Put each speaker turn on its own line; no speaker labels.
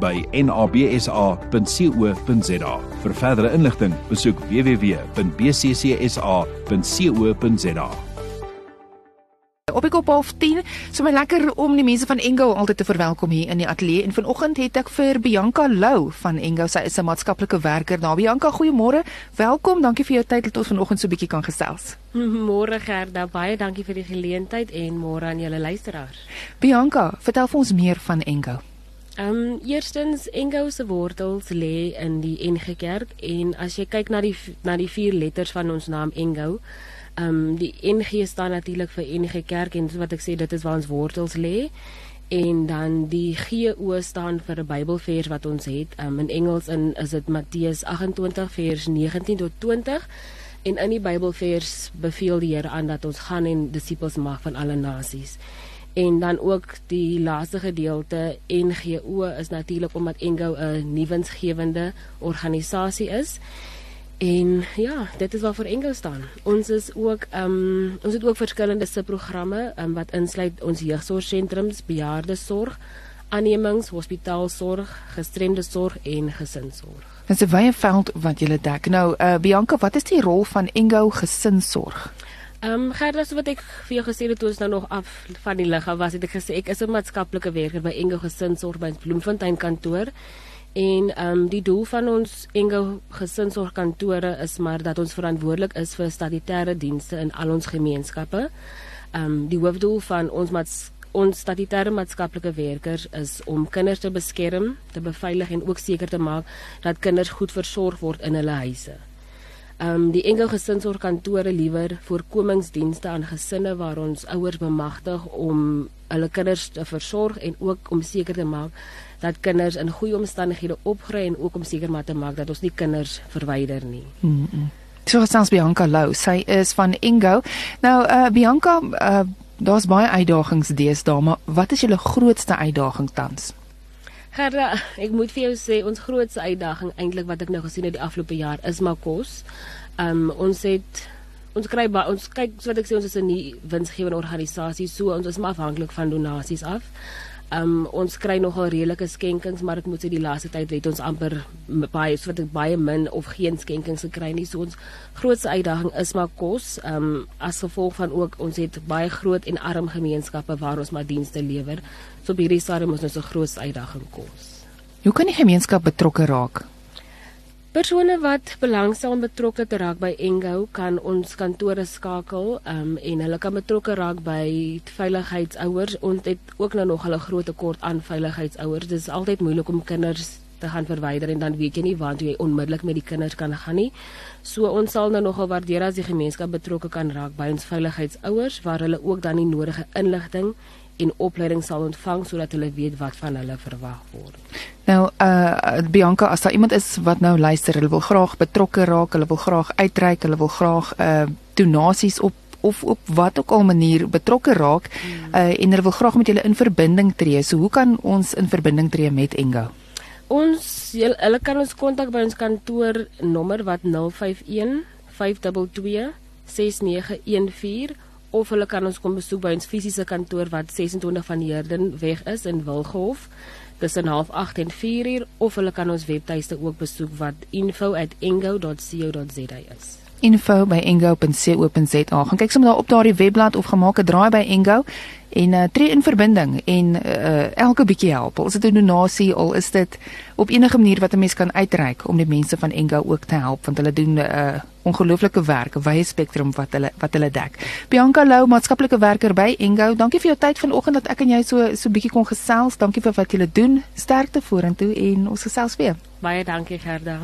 by nabsa.co.za. Vir verdere inligting, besoek www.bccsa.co.za.
Op ek op half 10, so my lekker om die mense van Engo altyd te verwelkom hier in die ateljee en vanoggend het ek vir Bianca Lou van Engo, sy is 'n maatskaplike werker daar. Bianca, goeiemôre. Welkom. Dankie vir jou tyd dat ons vanoggend so 'n bietjie kan gesels.
Môre Gerda, baie dankie vir die geleentheid en môre aan julle luisteraars.
Bianca, vertel vir ons meer van Engo.
Ehm um, eerstens Engo se wortels lê in die NG Kerk en as jy kyk na die na die vier letters van ons naam Engo, Ehm um, die NG staan natuurlik vir NG Kerk en wat ek sê dit is waar ons wortels lê. En dan die GO staan vir 'n Bybelvers wat ons het. Um, in Engels in is dit Matteus 28 vers 19 tot 20. En in die Bybelvers beveel die Here aan dat ons gaan en disippels maak van alle nasies. En dan ook die laaste gedeelte NGO is natuurlik omdat Engo 'n nuwensgewende organisasie is. En ja, dit is waarvoor Engel staan. Ons is ook ehm um, ons het ook verskillende subprogramme um, wat insluit ons jeugsorgsentrums, bejaardesorg, aannemings, hospitaalsorg, gestremde sorg en gesinsorg.
Dit is 'n wye veld wat jy dek. Nou, uh, Bianca, wat is die rol van Engel gesinsorg?
Ehm um, Gerda, so wat ek vir jou gesê het toe ons nou nog af van die lig af was, het ek gesê ek is 'n maatskaplike werker by Engel Gesinsorg by Bloemfontein kantoor. En ehm um, die doel van ons Engel gesinsorgkantore is maar dat ons verantwoordelik is vir statutêre dienste in al ons gemeenskappe. Ehm um, die hoofdoel van ons maats ons statutêre maatskaplike werkers is om kinders te beskerm, te beveilig en ook seker te maak dat kinders goed versorg word in hulle huise. Ehm um, die Engel gesinsorgkantore liewer voorkomingsdienste aan gesinne waar ons ouers bemagtig om hulle kinders te versorg en ook om seker te maak dat kinders in goeie omstandighede opgroei en ook om seker maar te maak dat ons nie kinders verwyder nie.
Mm -mm. So gesels Bianca Lou, sy is van Ingo. Nou uh Bianca, uh daar's baie uitdagings deesdae, maar wat is julle grootste uitdaging tans?
Gerda, ek moet vir jou sê ons grootste uitdaging eintlik wat ek nou gesien het die afgelope jaar is maar kos. Um ons het ons kry ons kyk so wat ek sê ons is 'n winsgewende organisasie, so ons is maar afhanklik van donasies af. Um ons kry nogal redelike skenkings, maar ek moet sê die laaste tyd het ons amper baie so wat baie min of geen skenkings gekry nie. So ons grootste uitdaging is maar kos. Um as gevolg van ook ons het baie groot en arm gemeenskappe waar ons maar dienste lewer. So op hierdie stadium is ons 'n groot uitdaging kos.
Hoe kan die gemeenskap betrokke raak?
Persone wat belangstel om betrokke te raak by Engo kan ons kantore skakel um, en hulle kan betrokke raak by veiligheidsouers. Ons het ook nou nog 'n groot tekort aan veiligheidsouers. Dit is altyd moeilik om kinders te gaan verwyder en dan weet jy nie waar jy onmiddellik met die kinders kan gaan nie. So ons sal nou nogal waardeer as die gemeenskap betrokke kan raak by ons veiligheidsouers waar hulle ook dan die nodige inligting en opleiding sal ontvang sodat hulle weet wat van hulle verwag word.
Nou uh Bianca, as daar iemand is wat nou luister, hulle wil graag betrokke raak, hulle wil graag uitreik, hulle wil graag uh donasies op of op wat ook al manier betrokke raak hmm. uh en hulle wil graag met julle in verbinding tree. So hoe kan ons in verbinding tree met Engo?
Ons hulle kan ons kontak by ons kantoor nommer wat 051 522 6914 of hulle kan ons kom besoek by ons fisiese kantoor wat 26 van Herden weg is in Wilgehof tussen 08:30 en 4:00 of hulle kan ons webtuiste ook besoek wat info@engo.co.za is
info by engo.co.za gaan kyk sommer daar op daardie webblad of gemaak 'n draai by Engo en uh, tree in verbinding en uh, elke bietjie help. Al is dit 'n donasie, al is dit op enige manier wat 'n mens kan uitreik om die mense van Engo ook te help want hulle doen 'n uh, eh, ongelooflike werk, 'n wye spektrum wat hulle wat hulle dek. Bianca Lou, maatskaplike werker by Engo. Dankie vir jou tyd vanoggend dat ek en jy so so bietjie kon gesels. Dankie vir wat julle doen. Sterkte vorentoe en ons gesels weer.
Baie dankie Gerda.